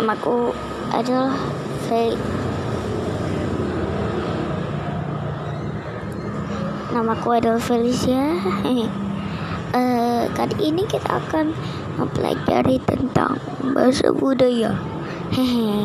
Namaku adalah Nama Namaku adalah Felicia. uh, kali ini kita akan mempelajari tentang bahasa budaya. Hehe.